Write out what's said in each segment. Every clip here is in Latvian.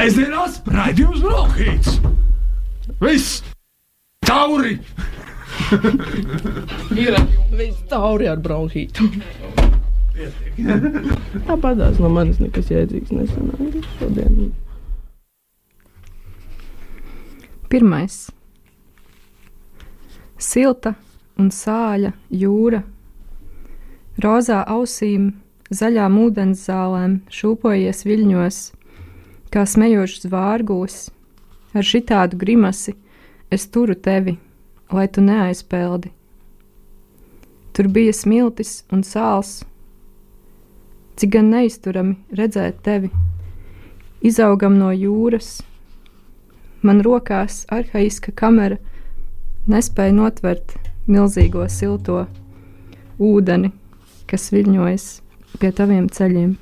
Sēžamās raidījums Brokhīts! Viss! Tauri! Ir viss tauri ar bronhītu. Tāpatās no manis nekas jēdzīgs nesanāca šodien. Pirmais. Silta un sāļa jūra. Rozā ausīm, zaļām ūdens zālēm šūpojies viļņos, kā smejošs vārgūs. Ar šitādu grimasi es turu tevi, lai tu neaizpeldi. Tur bija smiltis un sāls, cik gan neizturami redzēt tevi. Izaugam no jūras, man rokās arhaiska kamera nespēja notvert milzīgo silto ūdeni, kas viļņojas pie taviem ceļiem.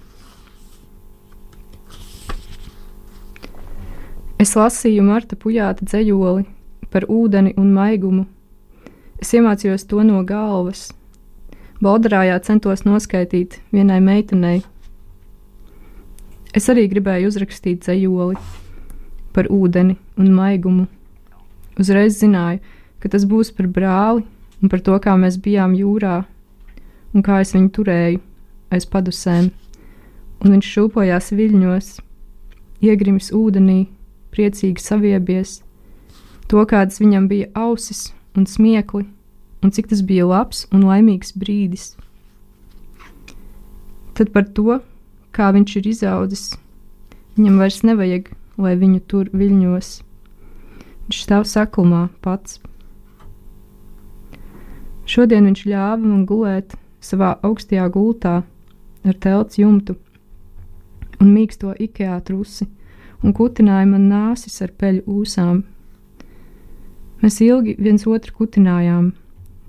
Es lasīju Marta Pujāta dzējoli par ūdeni un maigumu. Es iemācījos to no galvas. Baldarājā centos noskaidrot vienai meitenei. Es arī gribēju uzrakstīt dzējoli par ūdeni un maigumu. Uzreiz zināju, ka tas būs par brāli un par to, kā mēs bijām jūrā un kā es viņu turēju aiz padusēm, un viņš šūpojās viļņos, iegrimis ūdenī, priecīgi saviebies, to, kādas viņam bija ausis un smiekli, un cik tas bija labs un laimīgs brīdis. Tad par to, kā viņš ir izaudzis, viņam vairs nevajag, lai viņu tur viļņos. Viņš stāv saklumā pats. Šodien viņš ļāva man gulēt savā augstajā gultā ar telts jumtu un mīksto ikea trusi un kutināja man nāsis ar peļu ūsām. Mēs ilgi viens otru kutinājām,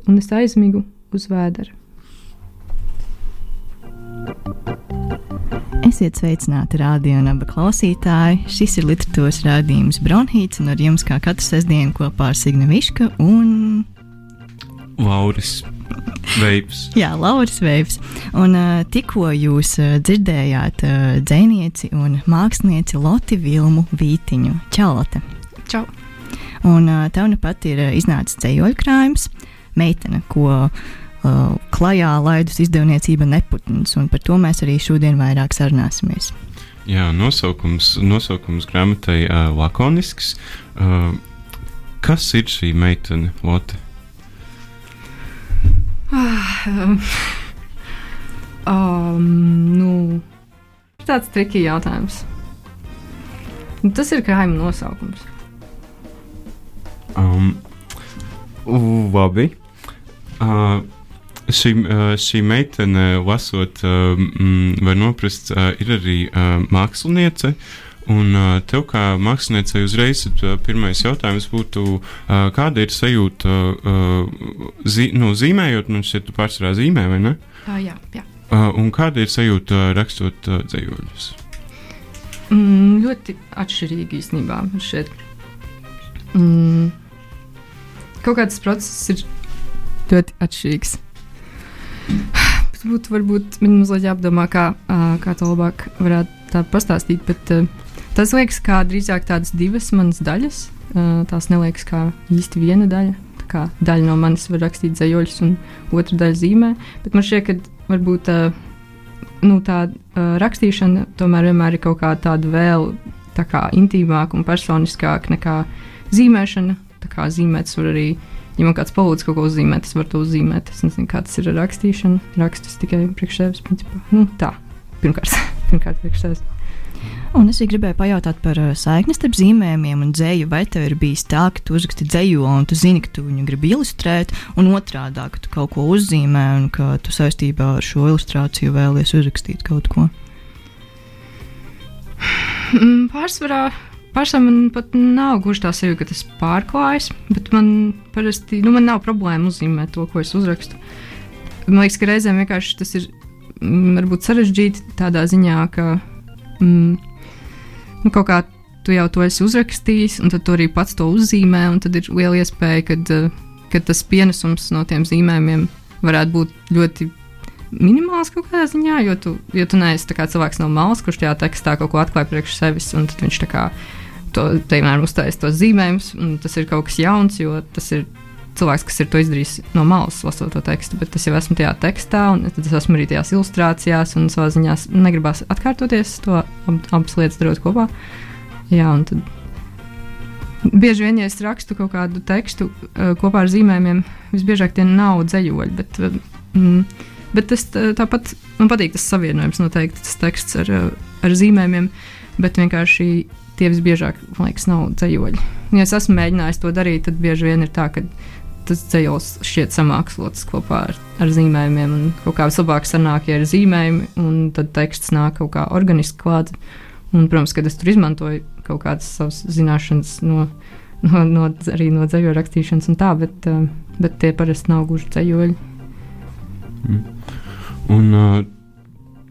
un es aizmigu uz vēdera. Esiet sveicināti, radio un abi klausītāji. Šis ir literatūras rādījums Bronhīts, un ar jums kā katru sestdienu kopā ar Signu Višku un Lauris Veips. Jā, Lauris Veivs. Un uh, tikko jūs uh, dzirdējāt uh, dzēnieci un mākslinieci Loti Vilmu Vītiņu. Čau, Lote! Čau! Un uh, tev nu pat ir uh, iznācis ceļoļu krājums, meitene, ko uh, klajā laidus izdevniecība neputns, un par to mēs arī šodien vairāk sarunāsimies. Jā, nosaukums, nosaukums grāmatai uh, lakonisks. Uh, kas ir šī meitene, Lotte? Um, um, nu, tāds trikīgi jautājums. Nu, Tas ir krājuma nosaukums. Um, labi. Uh, šī, uh, šī meitene, lasot, uh, mm, var noprast, uh, ir arī uh, māksliniece. Un uh, tev, kā māksliniecei, uzreiz uh, pirmais jautājums būtu, uh, kāda ir sajūta, uh, zi, nu, zīmējot, man šķiet, tu pārsvarā zīmē, vai ne? Uh, jā, jā. Uh, un kāda ir sajūta uh, rakstot uh, dzējoļus? Mm, ļoti atšķirīgi īstenībā. šķiet. Mm, kaut kāds process ir ļoti atšķirīgs. Bet būtu varbūt man mazliet jāapdomā, kā, kā to labāk varētu tā pastāstīt. Bet, ā, tas liekas kā drīzāk tādas divas manas daļas. Tās neliekas kā īsti viena daļa. Tā kā daļa no manis var rakstīt zemoļus, un otra daļa zīmē. Bet man šķiet, ka varbūt nu, tā rakstīšana tomēr vienmēr ir kaut kā tāda vēl tā kā intīmāka un personiskāka nekā zīmēšana. Tā kā zīmēts var arī, ja man kāds palūdz kaut ko uzzīmēt, es varu to uzzīmēt. Es nezinu, kā tas ir ar rakstīšanu. Rakstus tikai priekš sevis, principā. Nu, tā, pirmkārt, pirmkārt priekš sevis. Un es gribēju pajautāt par uh, saikni starp zīmējumiem un dzēju. Vai tev ir bijis tā, ka tu uzraksti dzēju, un tu zini, ka tu viņu gribi ilustrēt, un otrādi, ka tu kaut ko uzzīmē, un ka tu saistībā ar šo ilustrāciju vēlies uzrakstīt kaut ko? Mm, Pārsvarā, pārsvarā man pat nav gluži tā sajūta, ka tas pārklājas, bet man parasti nu, man nav problēma uzzīmēt to, ko es uzrakstu. Man liekas, ka reizēm vienkārši tas ir mm, varbūt sarežģīti tādā ziņā, ka mm, nu, kaut kā tu jau to esi uzrakstījis, un tad tu arī pats to uzzīmē, un tad ir liela iespēja, ka, ka tas pienesums no tiem zīmējumiem varētu būt ļoti minimāls kaut kādā ziņā, jo tu, jo tu neesi cilvēks no malas, kurš tajā tekstā kaut ko atklāja priekš sevis, un tad viņš tā kā to, piemēram, uztaisīs tos zīmējumus, un tas ir kaut kas jauns, jo tas ir cilvēks, kas ir to izdarījis no malas, lasot to tekstu, bet es jau esmu tajā tekstā, un es esmu arī tajās ilustrācijās, un savā ziņā negribās atkārtoties to ab, abas lietas darot kopā. Jā, un tad bieži vien, ja es rakstu kaut kādu tekstu uh, kopā ar zīmējumiem, visbiežāk tie nav dzējoļi, bet, uh, mm, bet es tā- tāpat man patīk tas savienojums, noteikti tas teksts ar, uh, ar zīmējumiem, bet vienkārši tie visbiežāk, man liekas, nav dzējoļi. Ja es esmu mēģinājis to darīt, tad bieži vien ir tā, ka tas dzējos šķiet samākslots kopā ar, ar zīmējumiem, un kaut kā vislabāk sanāk, ja ir zīmējumi, un tad teksts nāk kaut kā organiski klāt. Un, protams, kad es tur izmantoju kaut kādas savas zināšanas no, no, no, arī no dzējoļu rakstīšanas un tā, bet, uh, bet tie parasti nav gluži dzējoļi. Un, uh,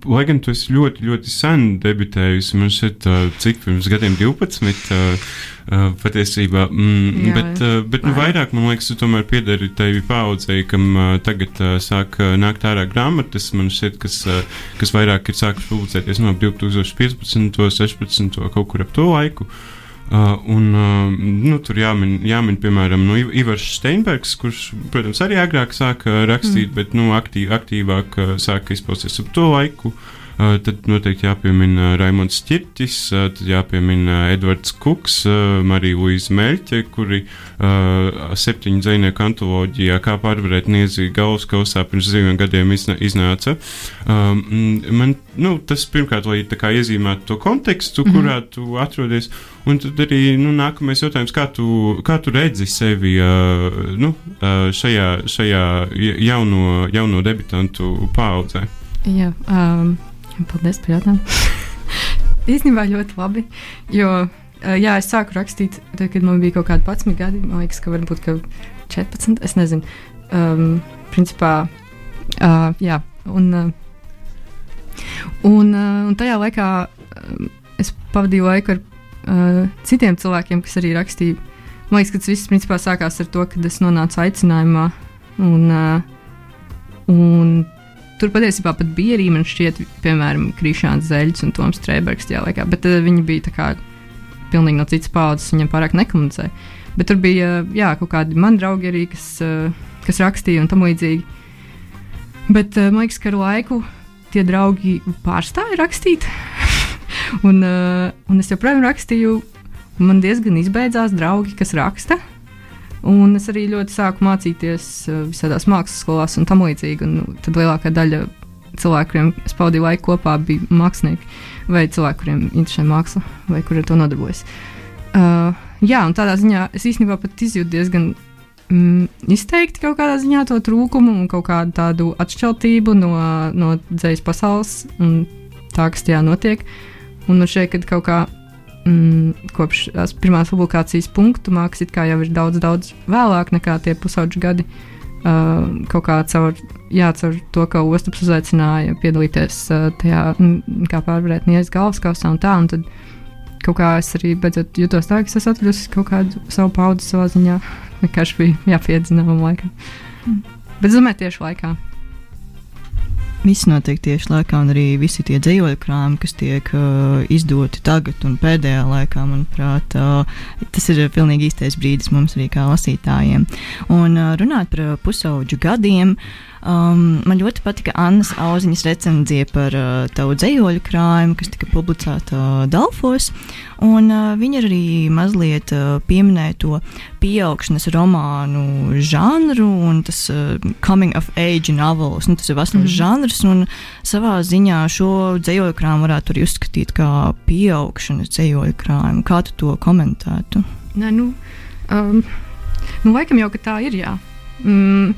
lai gan tu esi ļoti, ļoti sen debitējusi, man šķiet, uh, cik pirms gadiem 12. Uh, uh, patiesībā, mm, Jā, bet, uh, bet nu, vairāk man liekas, tu tomēr piederi tevi paudzei, kam uh, tagad uh, sāk uh, nākt ārā grāmatas, man šķiet, kas, uh, kas vairāk ir sākuši publicēties no 2015. 16. kaut kur ap to laiku. Uh, un, uh, nu, tur jāmin, jāmin piemēram, nu, Iv- Ivars Steinbergs, kurš, protams, arī agrāk sāka rakstīt, mm. bet nu, aktīv, aktīvāk uh, sāka izpausties ap to laiku. Uh, tad noteikti jāpiemina Raimons Čirtis, uh, tad jāpiemina Edvards Kuks, uh, Marija Luisa Meļķe, kuri septiņu dzīvnieku antoloģijā, kā pārvarēt niedzīgu galvas kausā pirms diviem gadiem iznāca. Um, man, nu, tas pirmkārt, lai tā kā iezīmētu to kontekstu, mm -hmm. kurā tu atrodies, un tad arī nu, nākamais jautājums, kā tu, kā tu redzi sevi nu, šajā, šajā jauno, jauno debitantu paudzē? Jā, um, paldies par jautājumu. Īstenībā ļoti labi, jo uh, jā, es sāku rakstīt, tad, kad man bija kaut kādi 11 gadi. Man liekas, ka varbūt ka 14. Es nezinu. Um, principā, uh, jā, un, uh, un, uh, un tajā laikā um, es pavadīju laiku ar uh, citiem cilvēkiem, kas arī rakstīja. Man liekas, ka tas viss principā sākās ar to, kad es nonācu aicinājumā. Un, uh, un Tur patiesībā pat bija arī, man šķiet, piemēram, Krišāns Zeļs un Toms Strēbergs tajā laikā, bet uh, viņi bija tā kā pilnīgi no citas paudzes, viņiem pārāk nekomunicēja. Bet tur bija, uh, jā, kaut kādi mani draugi arī, kas, uh, kas rakstīja un tam līdzīgi. Bet uh, man liekas, ka ar laiku tie draugi pārstāja rakstīt. un, uh, un es joprojām rakstīju, un man diezgan izbeidzās draugi, kas raksta. Un es arī ļoti sāku mācīties uh, visādās mākslas skolās un tam līdzīgi. Un, nu, tad lielākā daļa cilvēku, kuriem es pavadīju laiku kopā, bija mākslinieki vai cilvēki, kuriem interesē māksla vai kuri ar to nodarbojas. Uh, jā, un tādā ziņā es īstenībā pat izjūtu diezgan mm, izteikti kaut kādā ziņā to trūkumu un kaut kādu tādu atšķeltību no, no dzīslas pasaules un tā, kas tajā notiek. Un man šeit, kaut kā mm, kopš tās pirmās publikācijas punktu mākslas it kā jau ir daudz, daudz vēlāk nekā tie pusauģi gadi. Uh, kaut kā caur, jā, caur to, ka Osakas uzaicināja piedalīties uh, tajā, mm, kā pārvarēt niezas galvaskausā un tā. Un tad kaut kā es arī beidzot jutos tā, ka es esmu atradusi kaut kādu savu paudzi savā ziņā. Vienkārši bija jāpiedzina man laikam. Mm. Bet domāju, tieši laikā. Viss notiek tieši laikā, un arī visi tie dzīvoļu krājumi, kas tiek uh, izdoti tagad un pēdējā laikā, manuprāt, uh, tas ir pilnīgi īstais brīdis mums arī kā lasītājiem. Un uh, runāt par uh, pusauģu gadiem. Um, man ļoti patika Annas Auziņas recenzija par uh, tavu dzīvoļu krājumu, kas tika publicēta uh, Dalfos. Un, uh, viņa arī mazliet uh, pieminēja to pieaugšanas romānu žanru un tas uh, coming of age novels. Nu, tas ir vesels mm. žanrs, un savā ziņā šo dzīvoļu krājumu varētu arī uzskatīt par pieaugšanas dzīvoļu krājumu. Kā tu to komentētu? Nē, nu, um, nu, laikam jau tā ir. Jā. Mm,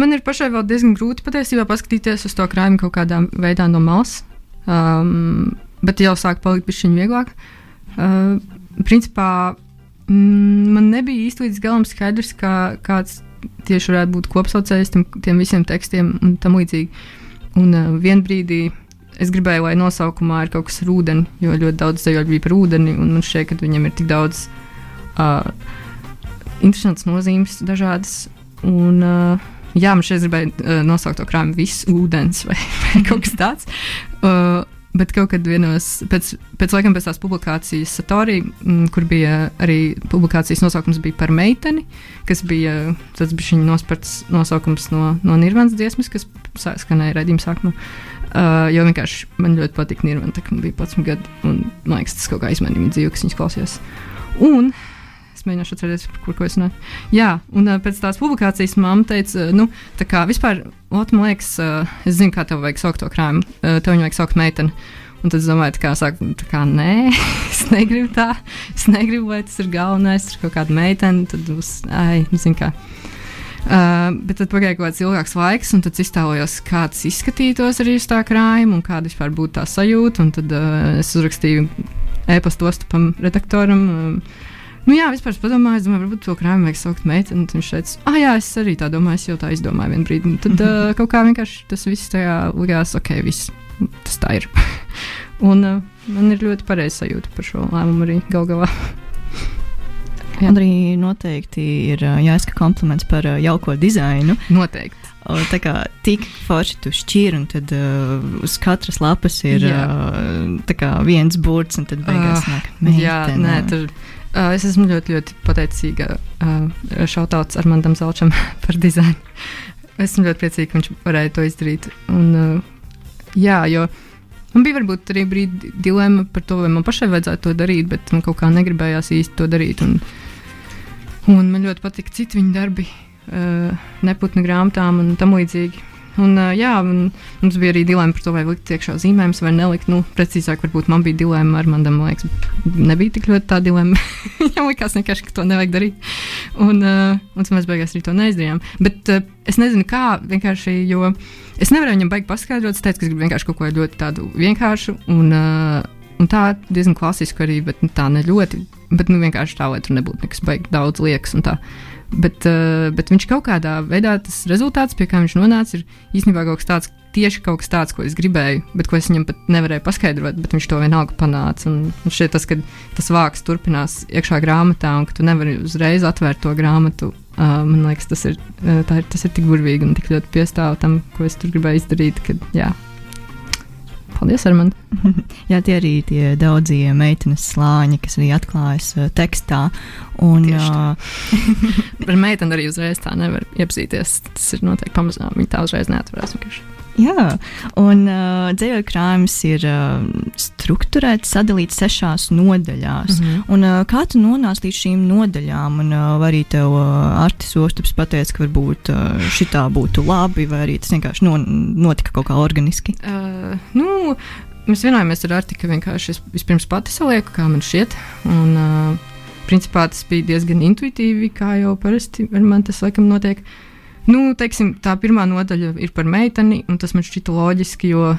man ir pašai vēl diezgan grūti patiesībā paskatīties uz to krājumu kaut kādā veidā no malas. Um, bet jau sāk palikt pišķiņi vieglāk. Uh, principā mm, man nebija īsti līdz galam skaidrs, kā, kāds tieši varētu būt kopsaucējs tam, tiem visiem tekstiem un tam līdzīgi. Un uh, vienā brīdī es gribēju, lai nosaukumā ir kaut kas ar ūdeni, jo ļoti daudz zejoļu bija par ūdeni, un man šķiet, ka viņam ir tik daudz uh, interesants nozīmes dažādas. Un, uh, jā, man šeit gribēja uh, nosaukt to krājumu viss ūdens vai, vai kaut kas tāds. Uh, Bet kaut kad vienos, pēc, pēc laikam pēc tās publikācijas Satorī, m, kur bija arī publikācijas nosaukums bija par meiteni, kas bija tāds bija viņa nosparts nosaukums no, no Nirvānas dziesmas, kas skanēja redzījuma sākumā. Uh, jo vienkārši man ļoti patīk Nirvana, tā kā man bija 11 gadi, un man liekas, tas kaut kā izmainīja dzīvi, kas viņas klausījās. Un es mēģināšu atcerēties, kur ko es runāju. Jā, un uh, pēc tās publikācijas mamma teica, uh, nu, tā kā vispār, ot, man liekas, uh, es zinu, kā tev vajag saukt to krājumu, uh, tev viņu vajag saukt meiteni. Un tad es domāju, kā, sāku, tā kā nē, es negribu tā, es negribu, lai tas ir galvenais, tur kaut kāda meitene, tad būs, ai, nu, zinu kā. Uh, bet tad pagāja kaut kāds ilgāks laiks, un tad iztēlojos, kāds izskatītos arī uz tā krājuma, un kāda vispār būtu tā sajūta. Tad uh, es uzrakstīju e-pastu ostapam redaktoram. Um, Nu, jā, vispār es padomāju, es domāju, varbūt to krājumu vajag saukt meiteni. un Viņš teica, ah, jā, es arī tā domāju, es jau tā izdomāju vienu brīdi. Un tad uh, kaut kā vienkārši tas viss tajā likās, ok, viss, tas tā ir. un uh, man ir ļoti pareiza sajūta par šo lēmumu arī gal galā. Jā. Arī noteikti ir jāizsaka kompliments par jauko dizainu. Noteikti. O, Tā kā tik forši tu šķīri, un tad uh, uz katras lapas ir Jā. uh, viens burts, un tad beigās Ah, nāk Jā, meitene. nē, tur. Es esmu ļoti, ļoti pateicīga šautauts Armandam Zelčam par dizainu. Esmu ļoti priecīga, ka viņš varēja to izdarīt. Un, jā, jo man bija varbūt arī brīdi dilemma par to, vai man pašai vajadzētu to darīt, bet man kaut kā negribējās īsti to darīt. Un, un man ļoti patika citi viņa darbi, neputnu grāmatām un tam līdzīgi. Un, jā, un mums bija arī dilemma par to, vai likt iekšā zīmējumus vai nelikt. Nu, precīzāk, varbūt man bija dilemma ar Mandam. Man liekas, nebija tik ļoti tā dilemma. Viņam likās vienkārši, ka to nevajag darīt. Un, un mēs beigās arī to neizdarījām. Bet es nezinu, kā vienkārši, jo es nevarēju viņam baigi paskaidrot. Es teicu, ka es gribu vienkārši kaut ko ļoti tādu vienkāršu. Un, un tā diezgan klasisku arī, bet nu, tā ne ļoti. Bet nu, vienkārši tā, lai tur nebūtu nekas baigi daudz liekas. un tā. Bet, uh, bet viņš kaut kādā veidā, tas rezultāts, pie kā viņš nonāca, ir īstenībā kaut kas tāds, tieši kaut kas tāds, ko es gribēju, bet ko es viņam pat nevarēju paskaidrot, bet viņš to vienalga panāca. Un, šeit tas, ka tas vāks turpinās iekšā grāmatā, un ka tu nevari uzreiz atvērt to grāmatu, uh, man liekas, tas ir, tā ir, tas ir tik burvīgi un tik ļoti piestāv tam, ko es tur gribēju izdarīt. Kad, jā. Paldies, Armand! Jā, tie arī tie daudzie meitenes slāņi, kas arī atklājas uh, tekstā. Un, uh, Ar meiteni arī uzreiz tā nevar iepazīties. Tas ir noteikti pamazām. Viņa tā uzreiz neatvarās. vienkārši. Jā, un uh, dzīslu krājums ir uh, strukturēts, sadalīts sešās nodaļās. Mm. -hmm. Un, uh, kā tu nonāci līdz šīm nodaļām? Un, uh, arī tev uh, Artis Ostops pateica, ka varbūt uh, šitā būtu labi, vai arī tas vienkārši no, notika kaut kā organiski? Uh, nu, mēs vienojāmies ar Arti, ka vienkārši es vispirms pati salieku, kā man šķiet. Un, uh, principā tas bija diezgan intuitīvi, kā jau parasti ar mani tas laikam notiek. Nu, teiksim, tā pirmā nodaļa ir par meiteni, un tas man šķita loģiski, jo,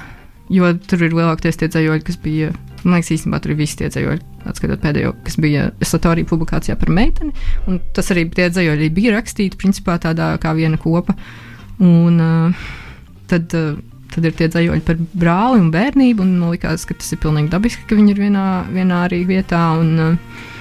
jo tur ir lielākoties tie dzējoļi, kas bija. Man liekas, īstenībā tur ir visi tie dzējoļi, atskatot pēdējo, kas bija Satorija publikācijā par meiteni. Tas arī tie dzējoļi bija rakstīti principā tādā kā viena kopa. Un, uh, tad, uh, tad ir tie dzējoļi par brāli un bērnību, un man liekas, ka tas ir pilnīgi dabiski, ka viņi ir vienā, vienā arī vietā. Un, uh,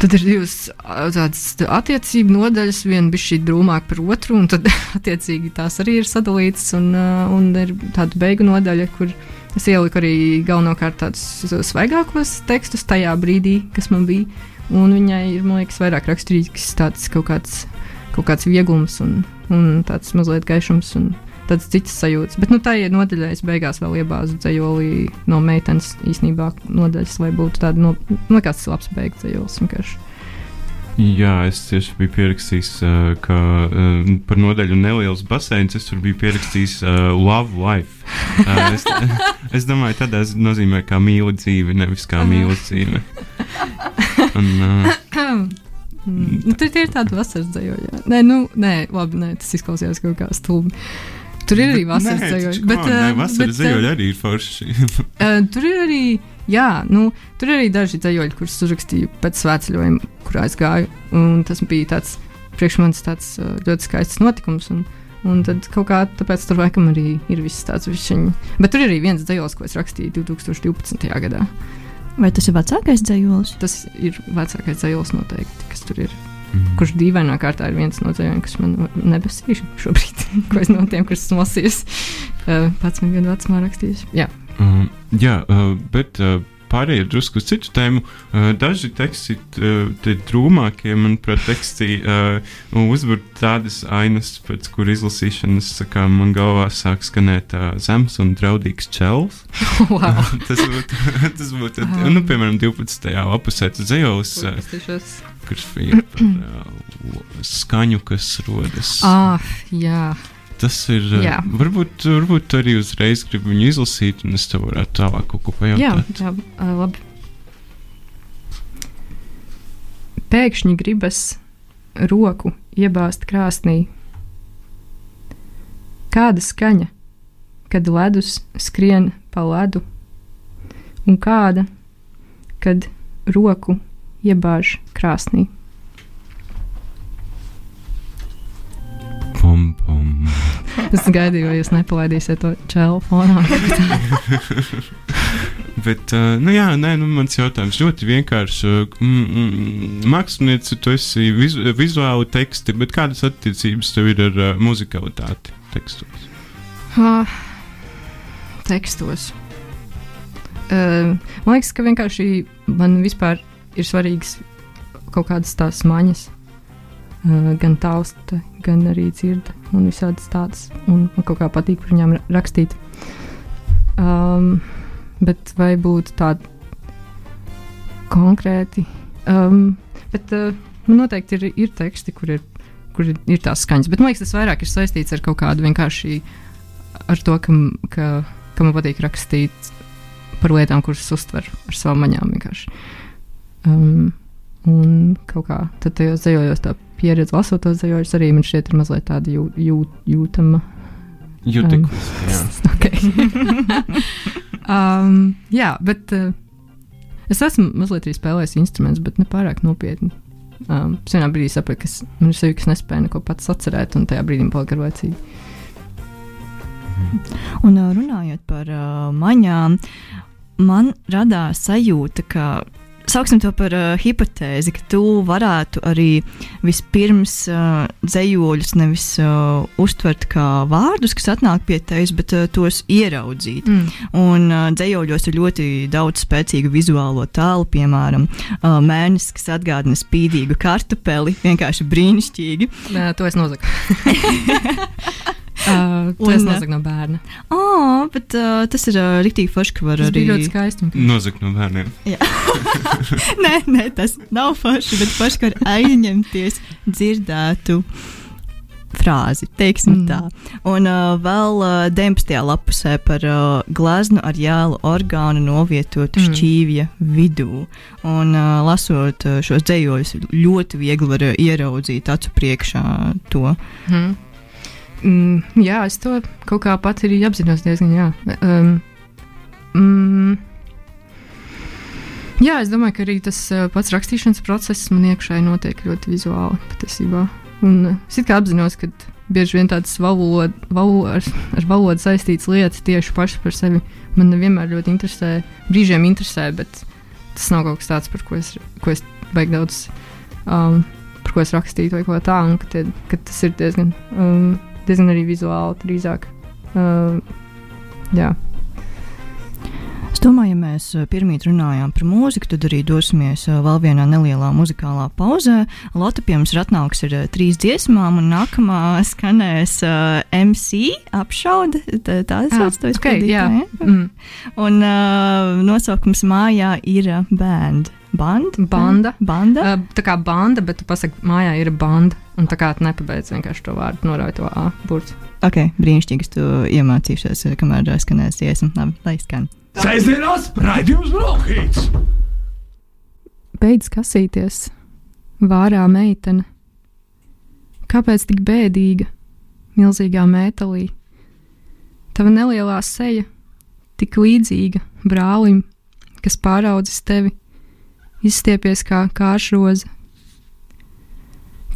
Tad ir divas tādas attiecību nodaļas, viena bija šī drūmāka par otru, un tad attiecīgi tās arī ir sadalītas. Un, un ir tāda beigu nodaļa, kur es ieliku arī galvenokārt tādus svaigākos tekstus tajā brīdī, kas man bija. Un viņai ir, man liekas, vairāk raksturīgs tāds kaut kāds, kaut kāds vieglums un, un tāds mazliet gaišums. Un, Tāds cits sajūta. Bet, nu, tā ir nodaļa, es beigās vēl iebāzu dzējoli no meitenes īstenībā nodaļas, lai būtu tāda, no, nu, kāds labs beigas dzējolis vienkārši. Jā, es tieši biju pierakstījis, uh, ka uh, par nodaļu neliels baseins es tur biju pierakstījis uh, Love Life. Uh, es, es domāju, tādā nozīmē, kā mīlu dzīvi, nevis kā mīlu dzīvi. Un, uh. Nu, tur ir tādi vasaras dzējoļi. jā. Nē, nu, nē, labi, nē, tas izklausījās kaut kā stulbi. Tur ir arī vasaras dzējoļi. Bet, nē, ā, vasaras dzējoļi ā, arī ir forši. ā, Tur ir arī, jā, nu, tur ir arī daži dzējoļi, kurus uzrakstīju pēc svētceļojuma, kurā es gāju. Un tas bija tāds, priekš manis tāds ļoti skaists notikums. Un, Un tad kaut kā tāpēc tur laikam arī ir viss tāds višķiņš. Bet tur ir arī viens dzējos, ko es rakstīju 2012. gadā. Vai tas ir vecākais dzējolis? Tas ir vecākais dzējos noteikti, kas tur ir. Mm. kurš dīvainā kārtā ir viens no dzējiem, kas man nebesīšu šobrīd, ko es no tiem, kurus esmu lasījis, uh, pats man gadu vecumā rakstījis. Jā. Um, jā, bet uh, pārējie drusku uz citu tēmu. Daži teksti, tie drūmākie, manuprāt, teksti uzbūr tādas ainas, pēc kur izlasīšanas kā, man galvā sāk skanēt zems un draudīgs čels. wow. tas būtu, tas būtu nu, piemēram, 12. lapusē tas Uztaisīšos. kurš ir par uh, skaņu, kas rodas. Ah, jā. Tas ir. uh, Jā. Varbūt, varbūt tu arī uzreiz gribi viņu izlasīt, un es tev varētu tālāk kaut ko Jā, pajautāt. jā uh, labi. Pēkšņi gribas roku iebāzt krāsnī. Kāda skaņa, kad ledus skrien pa ledu, un kāda, kad roku iebāž krāsnī. Pum, pum. Es gaidīju, vai jūs nepalaidīsiet to čēlu fonā. Bet, uh, nu jā, nē, nu, mans jautājums ļoti vienkāršs. Mākslinieci, tu esi vizu, vizuāli teksti, bet kādas attiecības tev ir ar uh, muzikalitāti tekstos? Ah, tekstos. Uh, man liekas, ka vienkārši man vispār ir svarīgas kaut kādas tās maņas. Uh, gan tausta, gan arī dzirde, un visādas tādas. Un man kaut kā patīk par viņām ra- rakstīt. Um, bet vai būtu tādi konkrēti? Um, bet uh, man noteikti ir, ir teksti, kur ir, kur ir, ir tās skaņas. Bet man liekas, tas vairāk ir saistīts ar kaut kādu vienkārši ar to, ka, ka, ka man patīk rakstīt par lietām, kuras uztver ar savām maņām. vienkārši. Um, un kaut kā tad tajos dzējojos tā pieredze, lasot tos dzējojus, arī man šķiet, ir mazliet tāda jū, jū, jūtama. Jūtīgs. jā. Okay. um, jā, bet uh, es esmu mazliet arī spēlējis instrumentus, bet ne pārāk nopietni. Um, es vienā brīdī sapratu, ka es- man ir sevi, kas nespēja neko pats atcerēt, un tajā brīdī man palika garlaicīgi. Un ā, runājot par uh, maņām, man radās sajūta, ka. Sauksim to par uh, hipotēzi, ka tu varētu arī vispirms uh, dzējoļus nevis uh, uztvert kā vārdus, kas atnāk pie tevis, bet uh, tos ieraudzīt. Mm. Un uh, dzējoļos ir ļoti daudz spēcīgu vizuālo tēlu, piemēram, uh, mēnesis, kas atgādina spīdīgu kartupeli. Vienkārši brīnišķīgi. Uh, to es nozagu. uh, to es nozagu no bērna. Oh, bet uh, tas ir uh, rīktīgi forši, ka var Tas arī. ļoti skaisti. Nozagt no bērniem. nē, nē, tas nav forši, bet forši, ka var aizņemties dzirdētu. Frāzi, teiksim Mm. tā. Un uh, vēl uh, 19. lapusē par uh, glaznu ar jēlu orgānu novietotu Mm. mm. šķīvja vidū. Un uh, lasot uh, šos dzējoļus, ļoti viegli var uh, ieraudzīt acu priekšā to. Mm. Mm, jā, es to kaut kā pati arī apzinos diezgan. Jā. Um, mm, jā, es domāju, ka arī tas uh, pats rakstīšanas process man iekšēji notiek ļoti vizuāli patiesībā. Un uh, es kā apzinos, ka bieži vien tādas valod, valo, ar, ar valodu saistītas lietas tieši pašas par sevi man nevienmēr ļoti interesē. Brīžiem interesē, bet tas nav kaut kas tāds, par ko es, ko es baigi daudz. Um, par ko es rakstītu, vai ko tādu, ka, tie, ka tas ir diezgan, um, diezgan arī vizuāli drīzāk. Um, jā, Es domāju, ja mēs uh, pirmīt runājām par mūziku, tad arī dosimies uh, vēl vienā nelielā muzikālā pauzē. Lotte pie mums ir atnākusi ar uh, trīs dziesmām, un nākamā skanēs uh, MC apšaude. Tā, tā sauc to izpildītāju, jā. ja? mm. Un uh, nosaukums mājā ir uh, band. Band? Banda. Banda? Uh, tā kā banda, bet tu pasaki, mājā ir banda. Un tā kā tu nepabeidz vienkārši to vārdu, norauj to A burtu. Ok, brīnišķīgi, to iemācīšos, uh, kamēr skanēs dziesma. Labi, lai skan. Sēžamās raidījums Brokhīts! Beidz kasīties, vārā meitene. Kāpēc tik bēdīga, milzīgā metālī? Tava nelielā seja, tik līdzīga brālim, kas pāraudzis tevi, izstiepies kā kāršroze.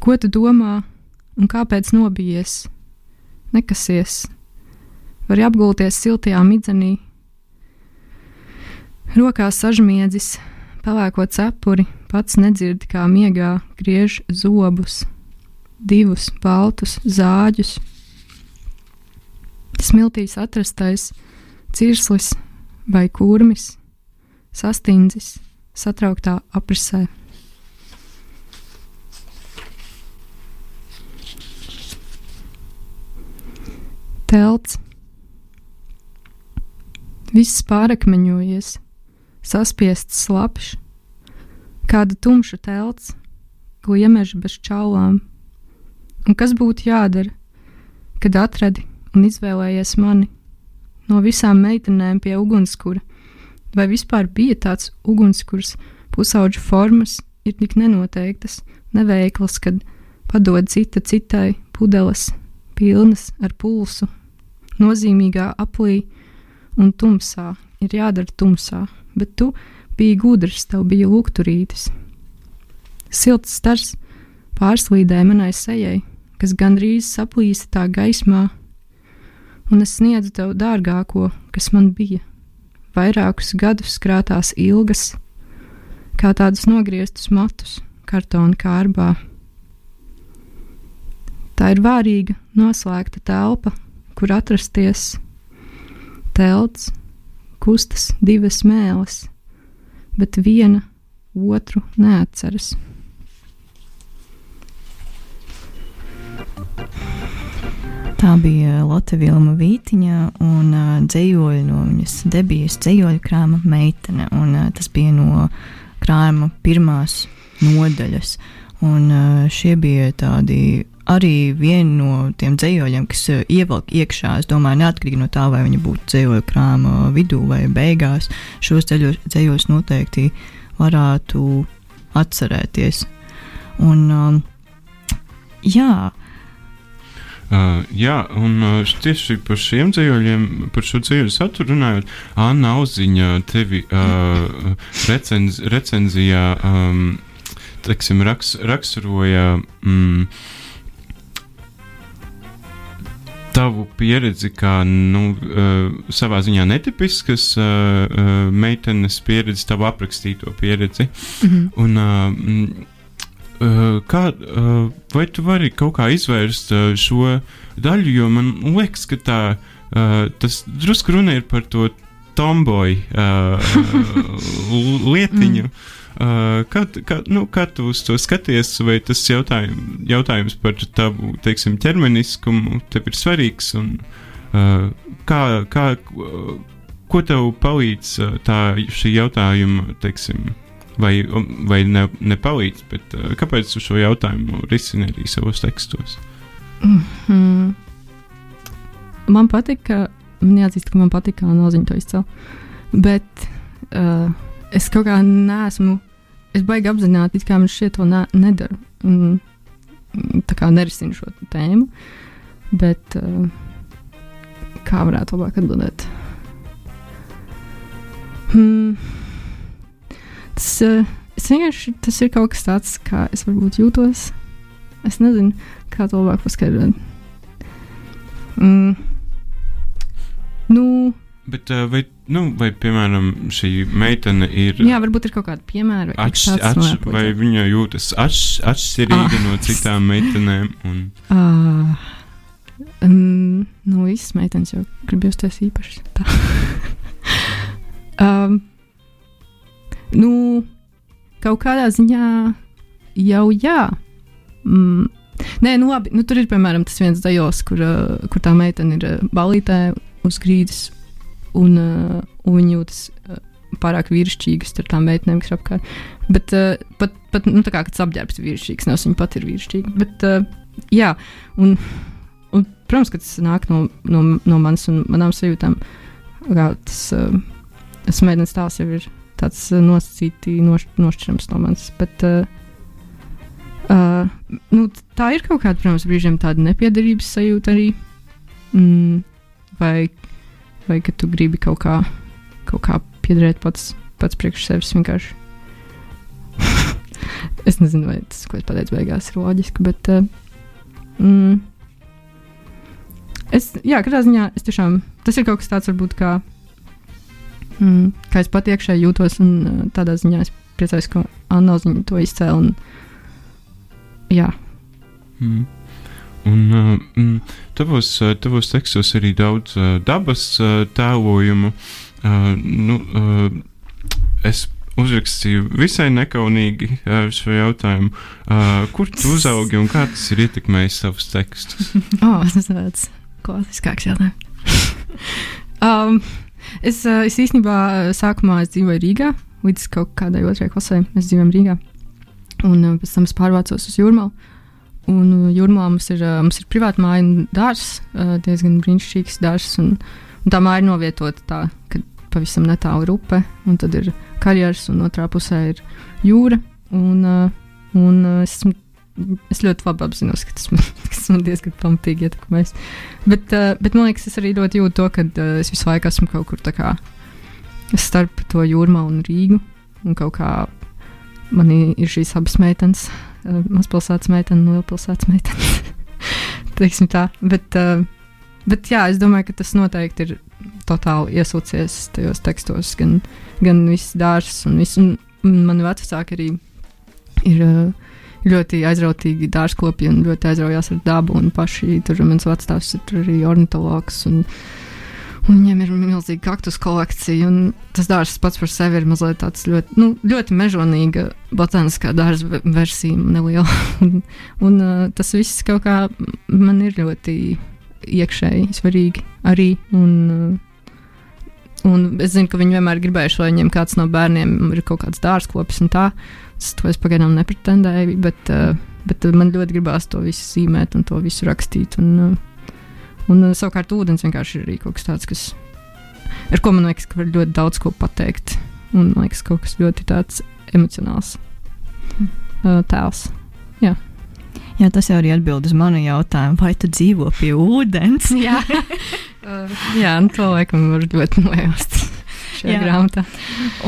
Ko tu domā un kāpēc nobijies? Nekasies, vari apgulties siltajā midzenī, rokās sažmiedzis, pelēko cepuri, pats nedzirdi, kā miegā griež zobus, divus baltus zāģus. Smiltīs atrastais cirslis vai kurmis, sastindzis, satrauktā aprisē. Telts. Viss pārakmeņojies, saspiests slapjš, kāda tumša telts, gliemeža bez čaulām. Un kas būtu jādara, kad atradi un izvēlējies mani no visām meitenēm pie ugunskura? Vai vispār bija tāds ugunskurs, pusauģu formas ir tik nenoteiktas, neveiklas, kad padod cita citai pudeles, pilnas ar pulsu, nozīmīgā aplī un tumsā, ir jādara tumsā, bet tu biji gudrs, tev bija lūgturītis. Silts stars pārslīdēja manai sejai, kas gandrīz saplīsa tā gaismā, un es sniedzu tev dārgāko, kas man bija. Vairākus gadus krātās ilgas, kā tādus nogrieztus matus kartona kārbā. Tā ir vārīga, noslēgta telpa, kur atrasties telts, kustas divas mēlis, bet viena otru neatceras. Tā bija Lotte Vilma Vītiņa un uh, dzējoļi no viņas debijas dzējoļu krāma meitene. Un, uh, tas bija no krājuma pirmās nodaļas. Un uh, šie bija tādi arī vieni no tiem dzējoļiem, kas uh, ievelk iekšā. Es domāju, neatkarīgi no tā, vai viņi būtu dzējoļu krāma vidū vai beigās, šos dzējoļus noteikti varētu atcerēties. Un, um, jā, Uh, jā, un uh, tieši par šiem dzīsļiem, par šo dzīslu saturu runājot, Anna Auziņa tevi uh, recenz, recenzijā um, teksim, raks, raksturoja. Mm, tavu pieredzi kā nu, uh, savā ziņā netipiskas uh, uh, meitenes pieredzi, tavu aprakstīto pieredzi. Mm -hmm. Un, uh, Uh, kā, uh, vai tu vari kaut kā izvērst uh, šo daļu, jo man liekas, ka tā, tas drusku runa ir par to tomboju lietiņu. Uh, kā, kā, nu, kā tu uz to skaties, vai tas jautājum, jautājums par tavu teiksim, ķermeniskumu tev ir svarīgs? Un, uh, kā, kā, ko tev palīdz tā, šī jautājuma teiksim, vai, vai ne, nepalīdz, bet uh, kāpēc tu šo jautājumu risini arī savos tekstos? Mm -hmm. Man patīk, ka man jāatzīst, ka man patīk, kā noziņa to izcēla. Bet uh, es kaut kā neesmu, es baigi apzināti, kā man šie to ne, nedaru. Un, tā kā nerisinu šo tēmu. Bet uh, kā varētu labāk atbildēt? Hmm. Tas, uh, es vienkārši tas ir kaut kas tāds, kā es varbūt jūtos. Es nezinu, kā to labāk paskaidrot. Mm. Nu, Bet, uh, vai, nu, vai, piemēram, šī meitene ir. Jā, varbūt ir kaut kāda piemēra. Vai, atš, atš, vai viņa jūtas atš, atšķirīga ah. no citām meitenēm? Un... Uh, um, nu, visas meitenes jau grib justies īpašas. Nu, kaut kādā ziņā jau jā. Mm. Nē, nu labi, nu, tur ir piemēram tas viens dajos, kur, uh, kur tā meitene ir uh, balītē uz grīdas un, uh, un jūtas uh, pārāk vīrišķīgas ar tām meitenēm, kas ir apkārt. Bet uh, pat, pat nu, tā kā tas apģērbs ir vīrišķīgs, nevis viņa pat ir vīrišķīga. Bet, uh, jā, un, un, protams, ka tas nāk no, no, no manas un manām sajūtām. Kā tas, uh, tas meitenes tēls jau ir tāds uh, nosacīti noš, nošķirams no manis. Bet, uh, uh, nu, tā ir kaut kāda, protams, brīžiem tāda nepiederības sajūta arī. Mm, vai, vai ka tu gribi kaut kā, kaut kā piederēt pats, pats priekš sevis vienkārši. es nezinu, vai tas, ko es pateicu, beigās ir loģiski, bet. Uh, mm, es, jā, katrā ziņā es tiešām, tas ir kaut kas tāds, varbūt kā Mm, kā es pat iekšēji jūtos, un uh, tādā ziņā es priecājos, ka Anna Oziņa to izcēla. Un, jā, Mm. Un mm, tavos, uh, tavos tekstos arī daudz uh, dabas uh, tēlojumu. Uh, nu, uh, es uzrakstīju visai nekaunīgi šo jautājumu. Uh, kur tu uzaugi un kā tas ir ietekmējis savus tekstus? oh, tas ir tāds klasiskāks jautājums. um, es, uh, es īstenībā uh, sākumā es dzīvoju Rīgā, līdz kaut kādai otrai klasē. Mēs dzīvojam Rīgā. Un uh, pēc tam es pārvācos uz Jūrmālu. Un Jūrmā mums ir, mums ir privāta māja un dārsts, uh, diezgan brīnišķīgs dārsts. Un, un tā māja ir novietota tā, ka pavisam netālu ir upe, un tad ir karjeras, un otrā pusē ir jūra. Un, un es, esmu, es ļoti labi apzinos, ka tas man, tas man diezgan pamatīgi ietekmēs. Bet, uh, bet man liekas, es arī ļoti jūtu to, ka uh, es visu laiku esmu kaut kur kā starp to jūrmā un Rīgu. Un kaut kā man ir šīs abas meitenes uh, mazpilsētas meitene un lielpilsētas meitene. Teiksim tā. Bet, uh, bet jā, es domāju, ka tas noteikti ir totāli iesūcies tajos tekstos. Gan, gan viss dārsts un viss. Un, mani vecāki arī ir. Uh, Ļoti aizrautīgi dārzkopji un ļoti aizraujās ar dabu. Un paši tur mans vecāks ir arī ornitologs. Un, Un viņiem ir milzīga kaktus kolekcija, tas dārsts pats par sevi ir mazliet tāds ļoti, nu, ļoti mežonīga botāniskā dārza versija, neliela. un, un uh, tas viss kaut kā man ir ļoti iekšēji svarīgi arī. Un, uh, un es zinu, ka viņi vienmēr gribējuši, lai viņiem kāds no bērniem ir kaut kāds dārzkopis un tā. Es to es pagaidām nepretendēju, bet, uh, bet man ļoti gribās to visu zīmēt un to visu rakstīt. Un, uh, Un uh, savukārt ūdens vienkārši ir arī kaut kas tāds, kas, ar ko man liekas, ka var ļoti daudz ko pateikt. Un man liekas, kaut kas ļoti tāds emocionāls tēls. Jā. Jā, tas jau arī atbild uz manu jautājumu, vai tu dzīvo pie ūdens? Jā, jā nu, to laikam var ļoti nojaust. Jā. grāmatā.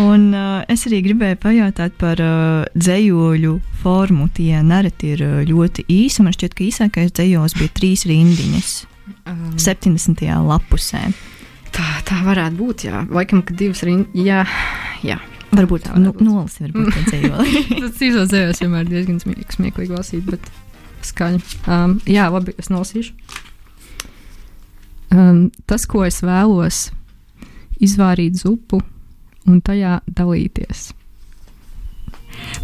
Un uh, es arī gribēju pajautāt par uh, dzējoļu formu. Tie nereti ir uh, ļoti īsi. Man šķiet, ka īsākais dzējos bija trīs rindiņas. Um, 70. lapusē. tā, tā varētu būt. Jā, laikam, ka divas rindas. Jā, jā. Varbūt Tā nu, varētu būt. nolasi, varbūt tā dzējoli. Tas īsos dzējos vienmēr diezgan smie- smieklīgi lasīt, bet skaņa. Um, jā, labi, es nolasīšu. Um, tas, ko es vēlos, izvārīt zupu un tajā dalīties.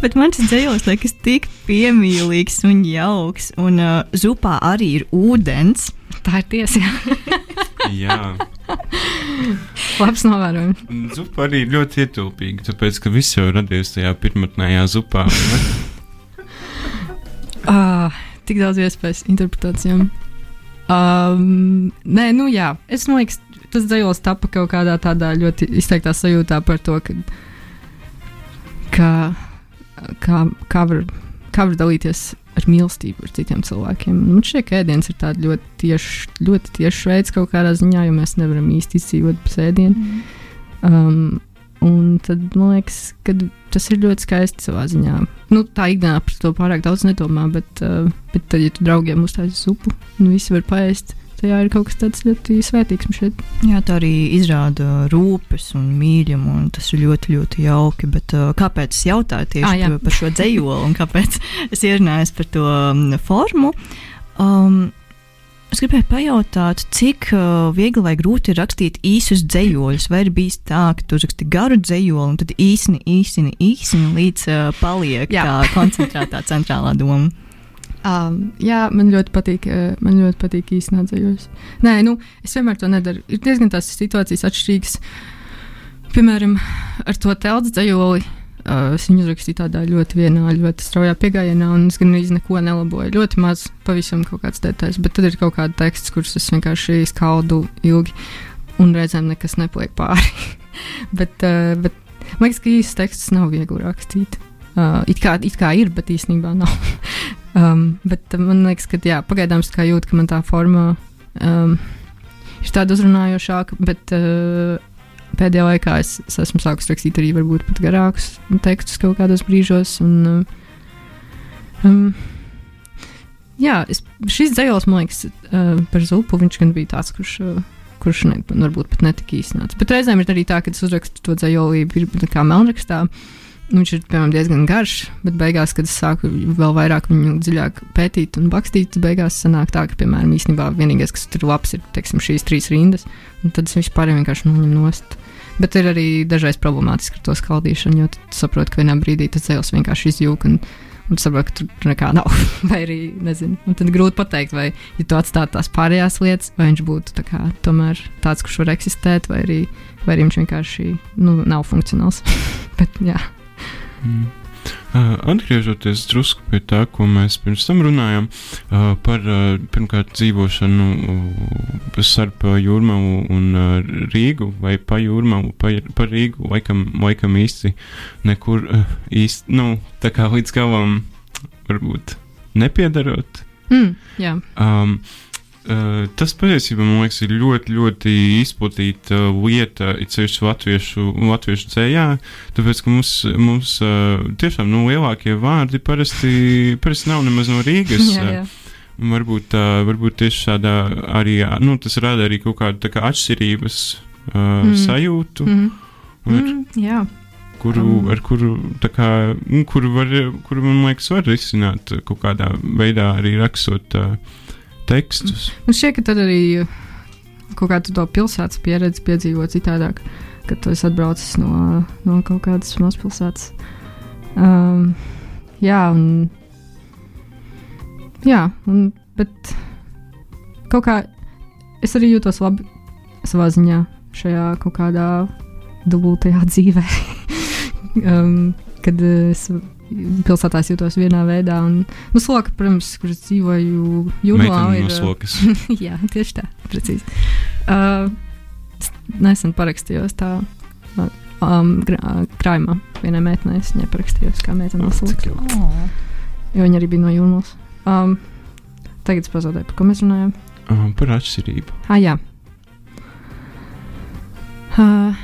Bet man šis dzējos liekas tik piemīlīgs un jauks. Un uh, zupā arī ir ūdens. Tā ir tiesa. jā. Jā, Labs novērojums. zupa arī ļoti ietilpīga, tāpēc ka viss jau radies tajā pirmotnējā zupā. Ah, tik daudz iespējas interpretācijām. Um, nē, nu jā, es domāju, ka tas dzējos tapa kaut kādā tādā ļoti izteiktā sajūtā par to, ka, ka kā, kā, var, kā var dalīties ar mīlestību ar citiem cilvēkiem. Man šķiet, ka ēdiens ir tāds ļoti tieši, ļoti tieši veids kaut kādā ziņā, jo mēs nevaram īsti izdzīvot bez ēdiena. Um, un tad man liekas, ka tas ir ļoti skaisti savā ziņā. Nu, tā ikdienā par to pārāk daudz nedomā, bet, uh, bet tad, ja tu draugiem uztaisīsi zupu un visi var paēst, tajā ir kaut kas tāds ļoti svētīgs. šķiet. Jā, tā arī izrāda rūpes un mīlumu, un tas ir ļoti, ļoti jauki. Bet, uh, kāpēc es jautāju tieši jā. ah, par šo dzējoli un kāpēc es ierunājos par to um, formu? Um, Es gribēju pajautāt, cik uh, viegli vai grūti ir rakstīt īsus dzējoļus. Vai ir bijis tā, ka tu raksti garu dzējoli un tad īsini, īsini, īsini līdz uh, paliek Jā. tā koncentrētā centrālā doma. Um, jā, man ļoti patīk, uh, man ļoti patīk īstenībā dzējos. Nē, nu, es vienmēr to nedaru. Ir diezgan tās situācijas atšķirīgas. Piemēram, ar to telts dzējoli. Uh, es viņu uzrakstīju tādā ļoti vienā, ļoti straujā piegājienā, un es gan īsti neko nelaboju. Ļoti maz, pavisam kaut kāds detaļs, bet tad ir kaut kāda teksts, kurus es vienkārši skaldu ilgi, un reizēm nekas nepaliek pāri. bet, uh, bet man liekas, ka īsts teksts nav viegli rakstīt. Uh, it, kā, it kā ir, bet īstenībā nav. um, bet man liekas, ka jā, pagaidām es kā jūtu, ka man tā forma um, ir tāda uzrunājošāka, bet uh, pēdējā laikā es, es esmu sākus rakstīt arī varbūt pat garākus tekstus kaut kādos brīžos. Un, uh, um, jā, es, šis dzējos, man liekas, uh, par zupu viņš gan bija tāds, kurš. Uh, Kurš ne, varbūt pat netika īstenots. Bet reizēm ir arī tā, ka es uzrakstu to dzējolību, ir kā melnrakstā, viņš ir piemēram, diezgan garš, bet beigās, kad es sāku vēl vairāk viņu dziļāk pētīt un bakstīt, tad beigās sanāk tā, ka, piemēram, īstenībā vienīgais, kas tur labs, ir teiksim, šīs trīs rindas, tad es vispār vienkārši noņemu nost. Bet ir arī dažreiz problemātiski ar to skaldīšanu, jo tu saproti, ka vienā brīdī tas dzēles vienkārši izjūg. Un, un saproti, ka tur nekā nav. vai arī, nezinu, un tad grūti pateikt, vai, ja tu atstātu tās pārējās lietas, vai viņš būtu tā kā, tomēr tāds, kurš var eksistēt, vai arī, vai arī viņš vienkārši nu, nav funkcionāls. Bet, jā. Mm. Uh, atgriežoties drusku pie tā, ko mēs pirms tam runājām uh, par uh, pirmkārt dzīvošanu starp jūrmālu un Rīgu vai pa jūrmālu, pa, pa Rīgu, laikam, laikam īsti nekur īsti, nu, tā kā līdz galam varbūt nepiedarot. Mm, jā. Um, tas patiesībā man liekas, ir ļoti, ļoti izplatīta lieta, it sevišķi latviešu, latviešu dzējā. Tāpēc, ka mums, mums uh, tiešām nu, lielākie vārdi parasti, parasti nav nemaz no Rīgas. jā, jā. Varbūt, uh, varbūt tieši tādā arī nu, tas rada arī kaut kādu kā, atšķirības uh, mm. sajūtu. Mm. Ar, Mm, jā. kuru, Um. ar kuru, kā, kuru, var, kuru man liekas, var risināt kaut kādā veidā, arī rakstot uh, tekstus. Man šķiet, ka tad arī kaut kādu to pilsētas pieredzi piedzīvo citādāk, kad tu esi atbraucis no, no kaut kādas mazpilsētas. Um, jā, un. Jā, un, bet kaut kā es arī jūtos labi savā ziņā šajā kaut kādā dubultajā dzīvē. um, kad es pilsētā jūtos vienā veidā, un nu, sloka, protams, kur es dzīvoju, Meitene ir. no slokas. Jā, tieši tā, precīzi. Uh, es nesen parakstījos tā um, krājumā. Vienai meitenei es viņai parakstījos, kā meitene no jauki. Oh. Jo viņa arī bija no jūrmālas. Um, tagad es pazaudēju, par ko mēs runājam. Uh, par atšķirību. Ah, jā. Uh,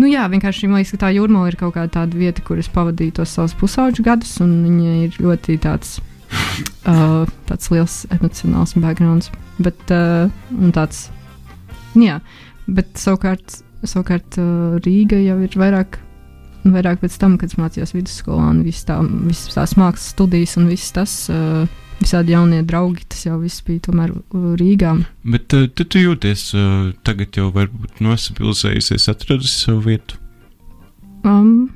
nu jā, vienkārši man liekas, ka tā jūrmāla ir kaut kāda tāda vieta, kur es pavadīju tos savus pusauģu gadus, un viņa ir ļoti tāds, uh, tāds liels emocionāls backgrounds. Bet, uh, un tāds, nu jā, bet savukārt, savukārt uh, Rīga jau ir vairāk. Vairāk pēc tam, kad es mācījos vidusskolā, un visas tā, visas tās mākslas studijas, un viss tas, uh, visādi jaunie draugi, tas jau viss bija tomēr uh, Rīgā. Bet uh, tu, tu jūties uh, tagad jau varbūt nosapilsējusies, atradusi savu vietu. Um,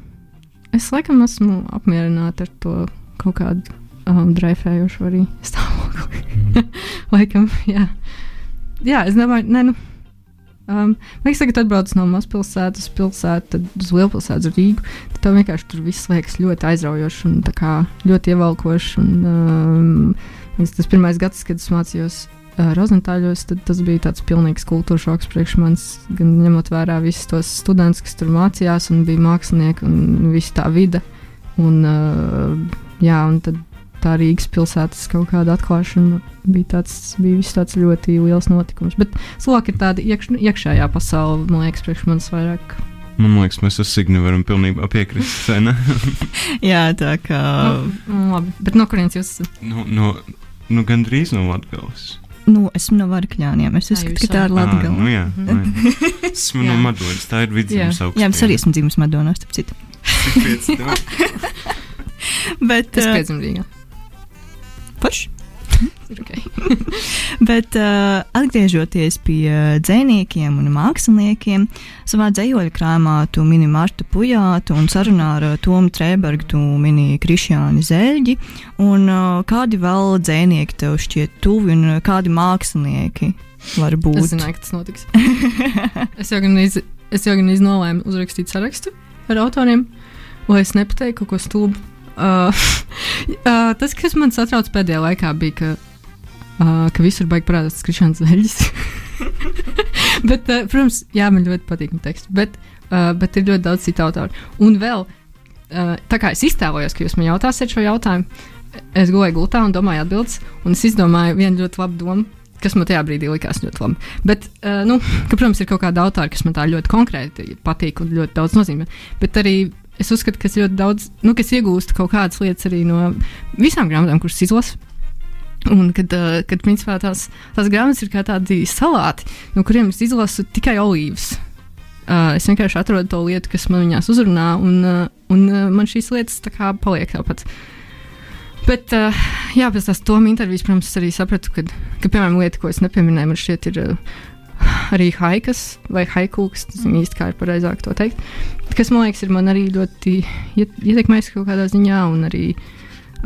es laikam esmu apmierināta ar to kaut kādu um, dreifējošu arī stāvokli. Mm. laikam, jā. jā, es domāju, nē, nu. Um, liekas, ka atbrauc no mazpilsētas uz pilsētu, tad uz lielpilsētu uz Rīgu. Tad tev vienkārši tur viss liekas ļoti aizraujoši un kā ļoti ievalkoši. Un, um, liekas, tas pirmais gads, kad es mācījos uh, Rozentāļos, tad tas bija tāds pilnīgs kultūras šoks priekš manis, gan ņemot vērā visus tos studentus, kas tur mācījās, un bija mākslinieki un visa tā vide. Un, uh, jā, un tad tā Rīgas pilsētas kaut kāda atklāšana bija, tāds, bija viss tāds ļoti liels notikums. Bet Slovākija ir tāda iekš, iekšējā pasaule, man liekas, priekš manis vairāk. Man liekas, mēs ar Signu varam pilnībā piekrist. Jā, tā kā. Nu, labi, bet no kurienes jūs esat? nu, no, nu, gandrīz no Latvijas. Nu, esmu no Varkļāniem. Es uzskatu, ka tā ir Ah, Latvija. nu, jā, nu, jā. Esmu no. Madonas, tā ir vidzemes Jā. augsts. Jā, es arī esmu dzimis Madonā, starp citu. Bet, Es uh, Ir okay. Bet uh, atgriežoties pie uh, dziniekiem un māksliniekiem, savā dzīsļa krājumā tu mini Martu Pujātu un sarunā ar uh, Tomu Trēbergu tu mini Krišjāni Zeļģi. Un, uh, kādi vēl dzinieki tev šķiet tuvi un kādi mākslinieki var Es būt? zināju, ka tas notiks. es es jau gan iznolēmu uzrakstīt sarakstu ar autoriem, lai es nepateiktu kaut ko stulbu. Uh, uh, tas, kas man satrauc pēdējā laikā, bija, ka, uh, ka visur baigi parādās skrišanas veļas. bet, uh, protams, jā, man ļoti patīk teksts, bet, uh, bet ir ļoti daudz citu autoru. Un vēl, uh, tā kā es iztēlojos, ka jūs man jautāsiet šo jautājumu, es gulēju gultā un domāju atbildes, un es izdomāju vienu ļoti labu domu, kas man tajā brīdī likās ļoti labi. Bet, uh, nu, ka, protams, ir kaut kāda autora, kas man tā ļoti konkrēti patīk un ļoti daudz nozīmē. Bet arī es uzskatu, ka es ļoti daudz, nu, ka es iegūstu kaut kādas lietas arī no visām grāmatām, kuras izlasu. Un kad, uh, kad principā, tās, tās grāmatas ir kā tādi salāti, no kuriem es izlasu tikai olīvas. Uh, es vienkārši atrodu to lietu, kas man viņās uzrunā, un, uh, un man šīs lietas tā kā paliek tāpat. Bet, jā, pēc tās Toma intervijas, protams, es arī sapratu, ka, ka piemēram, lieta, ko es nepieminēju, man šķiet, ir arī haikas vai haiku, kas nezinu īsti kā ir pareizāk to teikt. Kas man liekas, ir man arī ļoti iet, ietekmējis kaut kādā ziņā, un arī,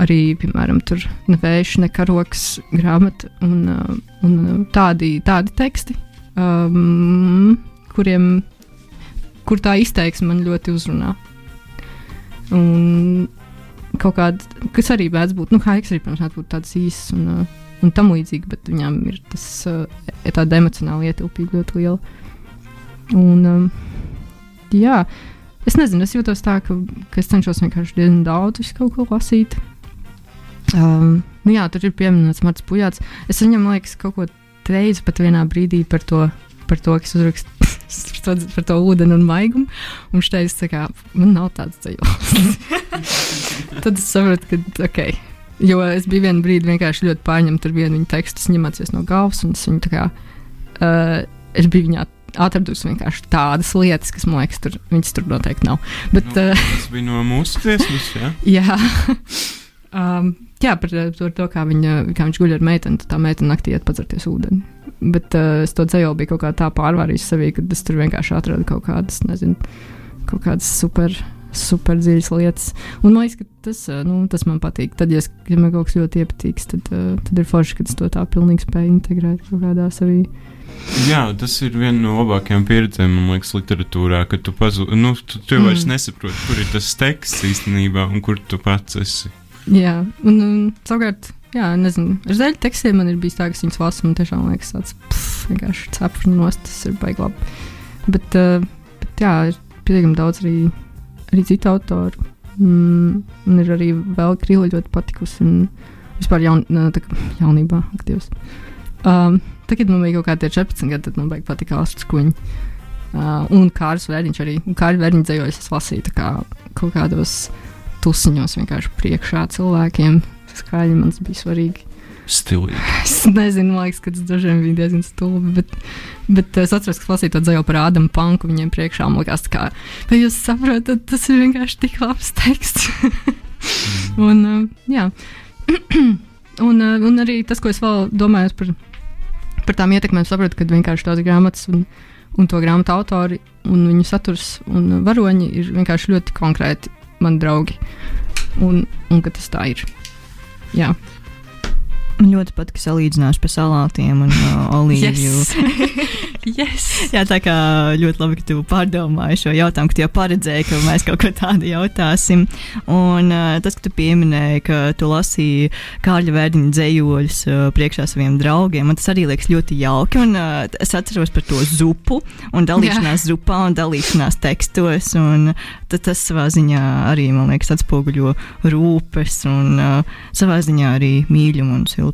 arī piemēram, tur nevējš, ne karoks grāmata un, uh, un uh, tādi, tādi teksti, um, kuriem, kur tā izteiksme man ļoti uzrunā. Un kaut kāda, kas arī mēdz būt, nu, haiks arī, protams, mēdz būt tāds īsts un, uh, un tam līdzīgi, bet viņām ir tas, uh, tāda emocionāla ietilpība ļoti liela. Un, um, jā, es nezinu, es jūtos tā, ka, ka es cenšos vienkārši diezgan daudz kaut ko lasīt. Um, nu jā, tur ir pieminēts Marts Pujāts. Es viņam liekas, kaut ko teicu pat vienā brīdī par to, par to kas uzrakstīts par, to, par to ūdeni un maigumu. Un viņš teica, ka man nav tāds dzīvoklis. Tad es sapratu, ka ok. Jo es biju vienā brīdī vienkārši ļoti pārņemta ar vienu viņa tekstu, es viņu mācījos no galvas, kā, uh, es biju viņā atradusi vienkārši tādas lietas, kas man liekas, tur, viņas tur noteikti nav. Bet, Nu, uh, tas bija no mūsu dziesmas, jā. Jā, um, jā par, par to, kā, viņa, kā viņš guļ ar meiteni, tā meitene naktī iet padzerties ūdeni. Bet uh, es to dzēju biju kaut kā tā pārvārījis sevī, ka es tur vienkārši atradu kaut kādas, nezinu, kaut kādas super. Super dziļas lietas. Un man liekas, ka tas, nu, tas man patīk. Tad, ja, es, ja man kaut kas ļoti iepatīks, tad, tad ir forši, ka es to tā pilnīgi spēju integrēt kaut kādā savī. Jā, tas ir viena no labākajām pieredzēm, man liekas, literatūrā, ka tu pazūdi. Nu, tu, tu mm. vairs nesaproti, kur ir tas teksts īstenībā un kur tu pats esi. Jā, un, un savukārt, jā, nezinu, ar zeļu tekstiem man ir bijis tā, ka viņas lasu, man tiešām liekas, tāds pff, vienkārši cepurs nost, tas ir baigi labi. Bet, uh, bet jā, ir pietiekami daudz arī, arī citu autoru. Mm, man ir arī vēl krīla ļoti patikusi, vispār jaun, tā, jaunībā aktīvs. Um, Tagad man bija kaut kādi 14 gadi, tad man baigi patika Astrid Kuņa. Uh, un Kārlis Vērniņš arī. Un Kārlis Vērniņš dzējojas, es lasīju kā kaut kādos tusiņos vienkārši priekšā cilvēkiem. Skaļi man bija svarīgi. Stilīgi. Es nezinu, man liekas, ka tas dažiem bija diezgan stulbi. Bet, bet es atceros, ka lasīju to dzēju par Ādamu Panku. Viņiem priekšā man liekas, kā, vai jūs saprotat, tas ir vienkārši tik labs teksts. un, uh, jā. un, uh, un arī tas, ko es vēl domāju par, par tām ietekmēm, saprotu, ka vienkārši tās grāmatas un, un to grāmatu autori un viņu saturs un varoņi ir vienkārši ļoti konkrēti mani draugi. Un, un ka tas tā ir. Jā. Man ļoti patīk salīdzinājums par salātiem un uh, olīviju. yes. Jā, tā kā ļoti labi, ka tu pārdomāji šo jautājumu, ka tu jau paredzēji, ka mēs kaut ko tādu jautāsim. Un uh, tas, ka tu pieminēji, ka tu lasīji Kārļa Vērdiņa dzējoļus uh, priekšā saviem draugiem, man tas arī liekas ļoti jauki. Un uh, es atceros par to zupu un dalīšanās Jā. zupā un dalīšanās tekstos. Un tad tas savā ziņā arī, man liekas, atspoguļo rūpes un uh, savā ziņā arī mīļumu un siltumu.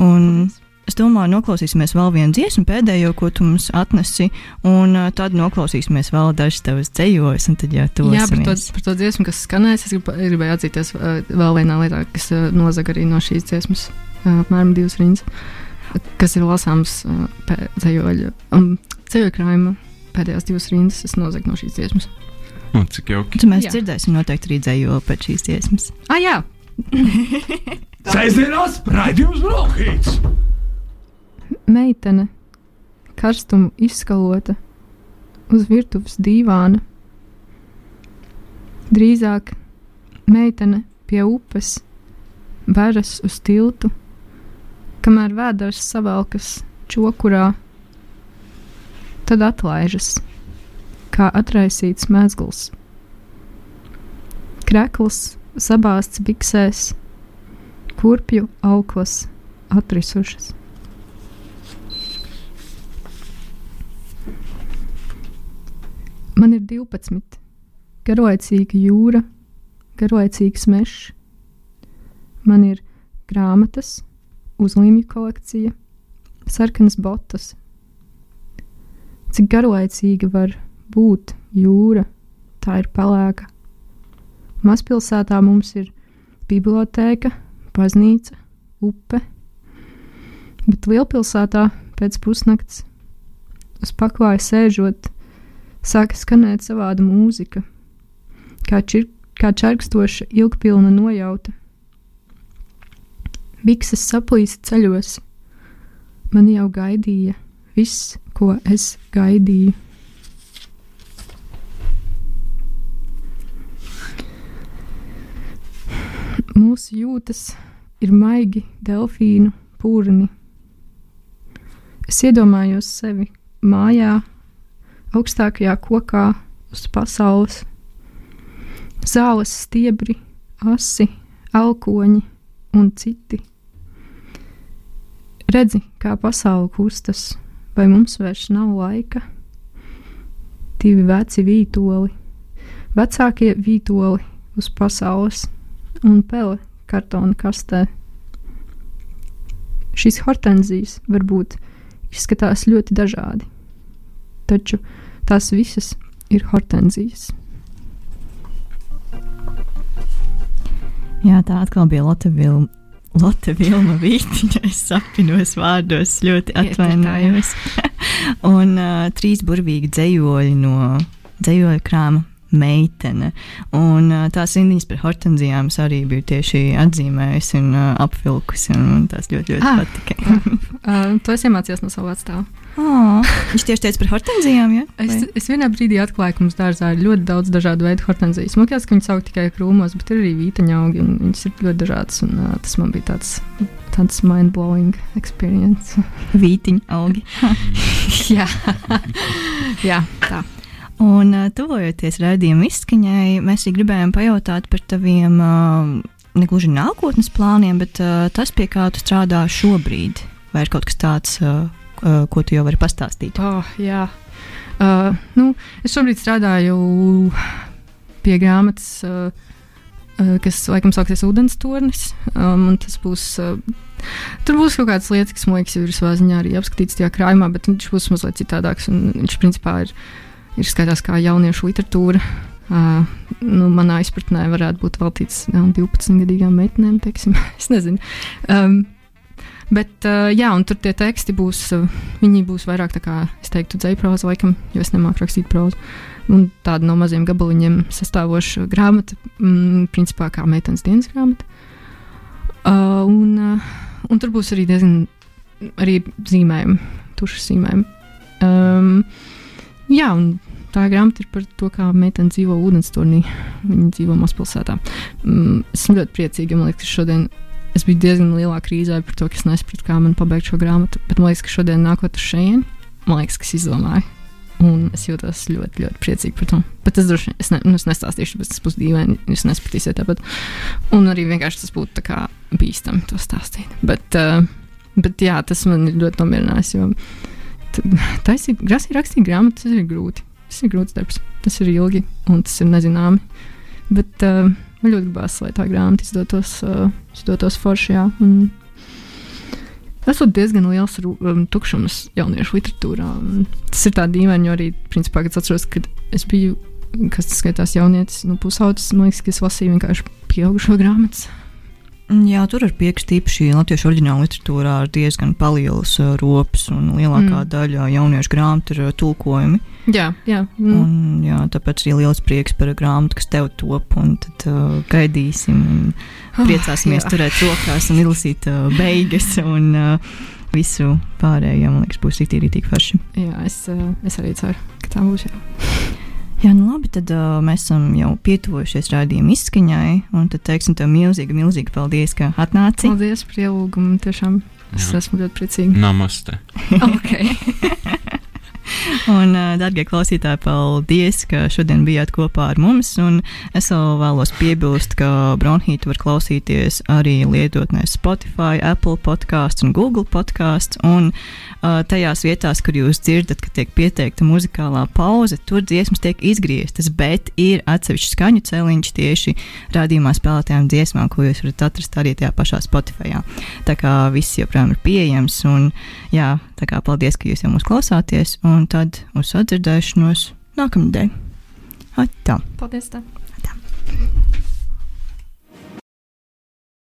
Un es domāju, noklausīsimies vēl vienu dziesmu, pēdējo, ko tu mums atnesi, un tad noklausīsimies vēl dažas tavas dzējos, un tad jau to Jā, par to, par to dziesmu, kas skanēs, es gribu, gribēju atzīties vēl vienā lietā, kas nozaga arī no šīs dziesmas, apmēram divas rindas, kas ir lasāms dzējoļa, um, dzējoļa krājuma pēdējās divas rindas, es nozagu no šīs dziesmas. O, cik jauki. Tad mēs Jā. dzirdēsim noteikti arī dzējo pēc šīs dziesmas. Ah, jā! Sēdzienās raidījums Brokhīts! Meitene, karstumu izskalota uz virtuves dīvāna. Drīzāk meitene pie upes veras uz tiltu, kamēr vēders savelkas čokurā, tad atlaižas, kā atraisīts mēsls. Krekls sabāzts biksēs, kurpju auklas atrisušas. Man ir 12, garlaicīga jūra, garlaicīgs mežs. Man ir grāmatas, uzlīmju kolekcija, sarkanas botas. Cik garlaicīga var būt jūra, tā ir pelēka. Mazpilsētā mums ir bibliotēka, baznīca, upe, bet lielpilsētā pēc pusnakts uz paklāja sēžot, sāka skanēt savāda mūzika, kā, čir, kā čerkstoša, ilgpilna nojauta. Bikses saplīsa ceļos, man jau gaidīja viss, ko es gaidīju. Mūsu jūtas ir maigi delfīnu pūrni. Es iedomājos sevi mājā, augstākajā kokā uz pasaules. Zāles stiebri, asi, elkoņi un citi. Redzi, kā pasaule kustas, vai mums vairs nav laika? Divi veci vītoli, vecākie vītoli uz pasaules un pele kartona kastē. Šīs hortenzijas varbūt izskatās ļoti dažādi, taču tās visas ir hortenzijas. Jā, tā atkal bija Lotte Vilma. Lotte Vilma Vītiņa, es sapinos vārdos, ļoti atvainojos. un uh, trīs burvīgi dzējoļi no dzējoļu krāma meitene. Un uh, tās indiņas par hortenzijām es arī biju tieši atzīmējusi un uh, apvilkusi, un man tās ļoti, ļoti Ah, patika. Uh, to es iemācījos no sava vecāka. oh, viņš tieši teica par hortenzijām, ja? Es, Vai? es vienā brīdī atklāju, ka mums dārzā ir ļoti daudz dažādu veidu hortenzijas. Man liekas, ka viņas aug tikai krūmos, bet ir arī vītaņa augi, un viņas ir ļoti dažādas. Un, uh, tas man bija tāds, tāds mind-blowing experience. Vītiņa augi. jā. jā, tā. Un uh, tuvojoties raidījuma izskaņai, mēs arī gribējām pajautāt par taviem uh, negluži nākotnes plāniem, bet uh, tas, pie kā tu strādā šobrīd, vai ir kaut kas tāds, uh, uh, ko tu jau vari pastāstīt? Oh, jā. Uh, nu, es šobrīd strādāju pie grāmatas, uh, uh, kas laikam sauksies Vodens tornis. Um, un tas būs. Uh, Tur būs kaut kādas lietas, kas man liekas, jau ir savā ziņā arī apskatīts tajā krājumā, bet viņš būs mazliet citādāks. Viņš principā ir, ir skaitās kā jauniešu literatūra. Uh, nu, manā izpratnē varētu būt veltīts jā, 12 gadīgām meitenēm, teiksim. es nezinu. Um, Bet, uh, jā, un tur tie teksti būs, uh, viņi būs vairāk tā kā, es teiktu, dzēproza laikam, jo es nemāku rakstīt prozu. Un tāda no maziem gabaliņiem sastāvoša grāmata, mm, principā kā meitenes dienas grāmata. Uh, un, uh, un tur būs arī diezgan arī zīmējumi, tušas zīmējumi. Um, jā, un tā grāmata ir par to, kā meitene dzīvo ūdensturnī. Viņa dzīvo mazpilsētā. Mm, esmu ļoti priecīga, man liekas, ka šodien es biju diezgan lielā krīzē par to, ka es nesapratu, kā man pabeigt šo grāmatu. Bet man liekas, ka šodien nākot uz šejienu, man liekas, ka es izdomāju. Un es jūtos ļoti, ļoti priecīgi par to. Bet es droši vien es ne, nu, es nestāstīšu, bet tas būs dīvaini. Jūs nesapratīsiet tāpat. Un arī vienkārši tas būtu bīstami to stāstīt. Bet, uh, bet jā, tas man ir ļoti nomierinājis. Jo taisīt, grasīt, rakstīt grāmatu, tas ir grūti. Tas ir grūts darbs, tas ir ilgi un tas ir nezināmi. Bet uh, man ļoti gribās, lai tā grāmata izdotos, uh, izdotos foršajā. Tas ir diezgan liels um, tukšums jauniešu literatūrā. Un Tas ir tā dīvaini, jo arī, principā, kad es atceros, kad es biju, kas tas skaitās jaunietis, nu, pusaudzis, man liekas, ka es lasīju vienkārši pieaugušo grāmatas. Jā, tur ir pieksti īpaši latviešu oriģināla literatūrā ir diezgan liels uh, rops, un lielākā Mm. mm. daļa jauniešu grāmatu ir uh, tulkojumi. Jā, jā. Mm. Un, jā, tāpēc arī liels prieks par grāmatu, kas tev top, un tad uh, gaidīsim, un priecāsimies jā. turēt rokās un izlasīt uh, beigas, un uh, visu pārējo, man liekas, būs tik rītīgi forši. Jā, es, uh, es arī ceru, ka tā būs. Jā. Jā, nu labi, tad uh, mēs esam jau pietuvojušies rādījuma izskaņai, un tad teiksim tev milzīgi, milzīgi paldies, ka atnāci. Paldies par ielūgumu. Tiešām es Jā. esmu ļoti priecīga. Namaste. okay. Un, darbie klausītāji, paldies, ka šodien bijāt kopā ar mums. Es vēl vēlos piebilst, ka Bronhītu var klausīties arī lietotnē Spotify, Apple podkāsts un Google podkāsts. Un uh, tajās vietās, kur jūs dzirdat, ka tiek pieteikta muzikālā pauze, tur dziesmas tiek izgrieztas, bet ir atsevišķs skaņu celiņš tieši rādījumā spēlētajām dziesmām, ko jūs varat atrast arī tajā pašā Spotify. Tā kā viss joprojām ir pieejams. Un, jā, tā kā paldies, ka jūs jau mūs klausāties. Un un tad uz sadzirdēšanos nākamnedēļ. Atā! Paldies! Tā. Atā.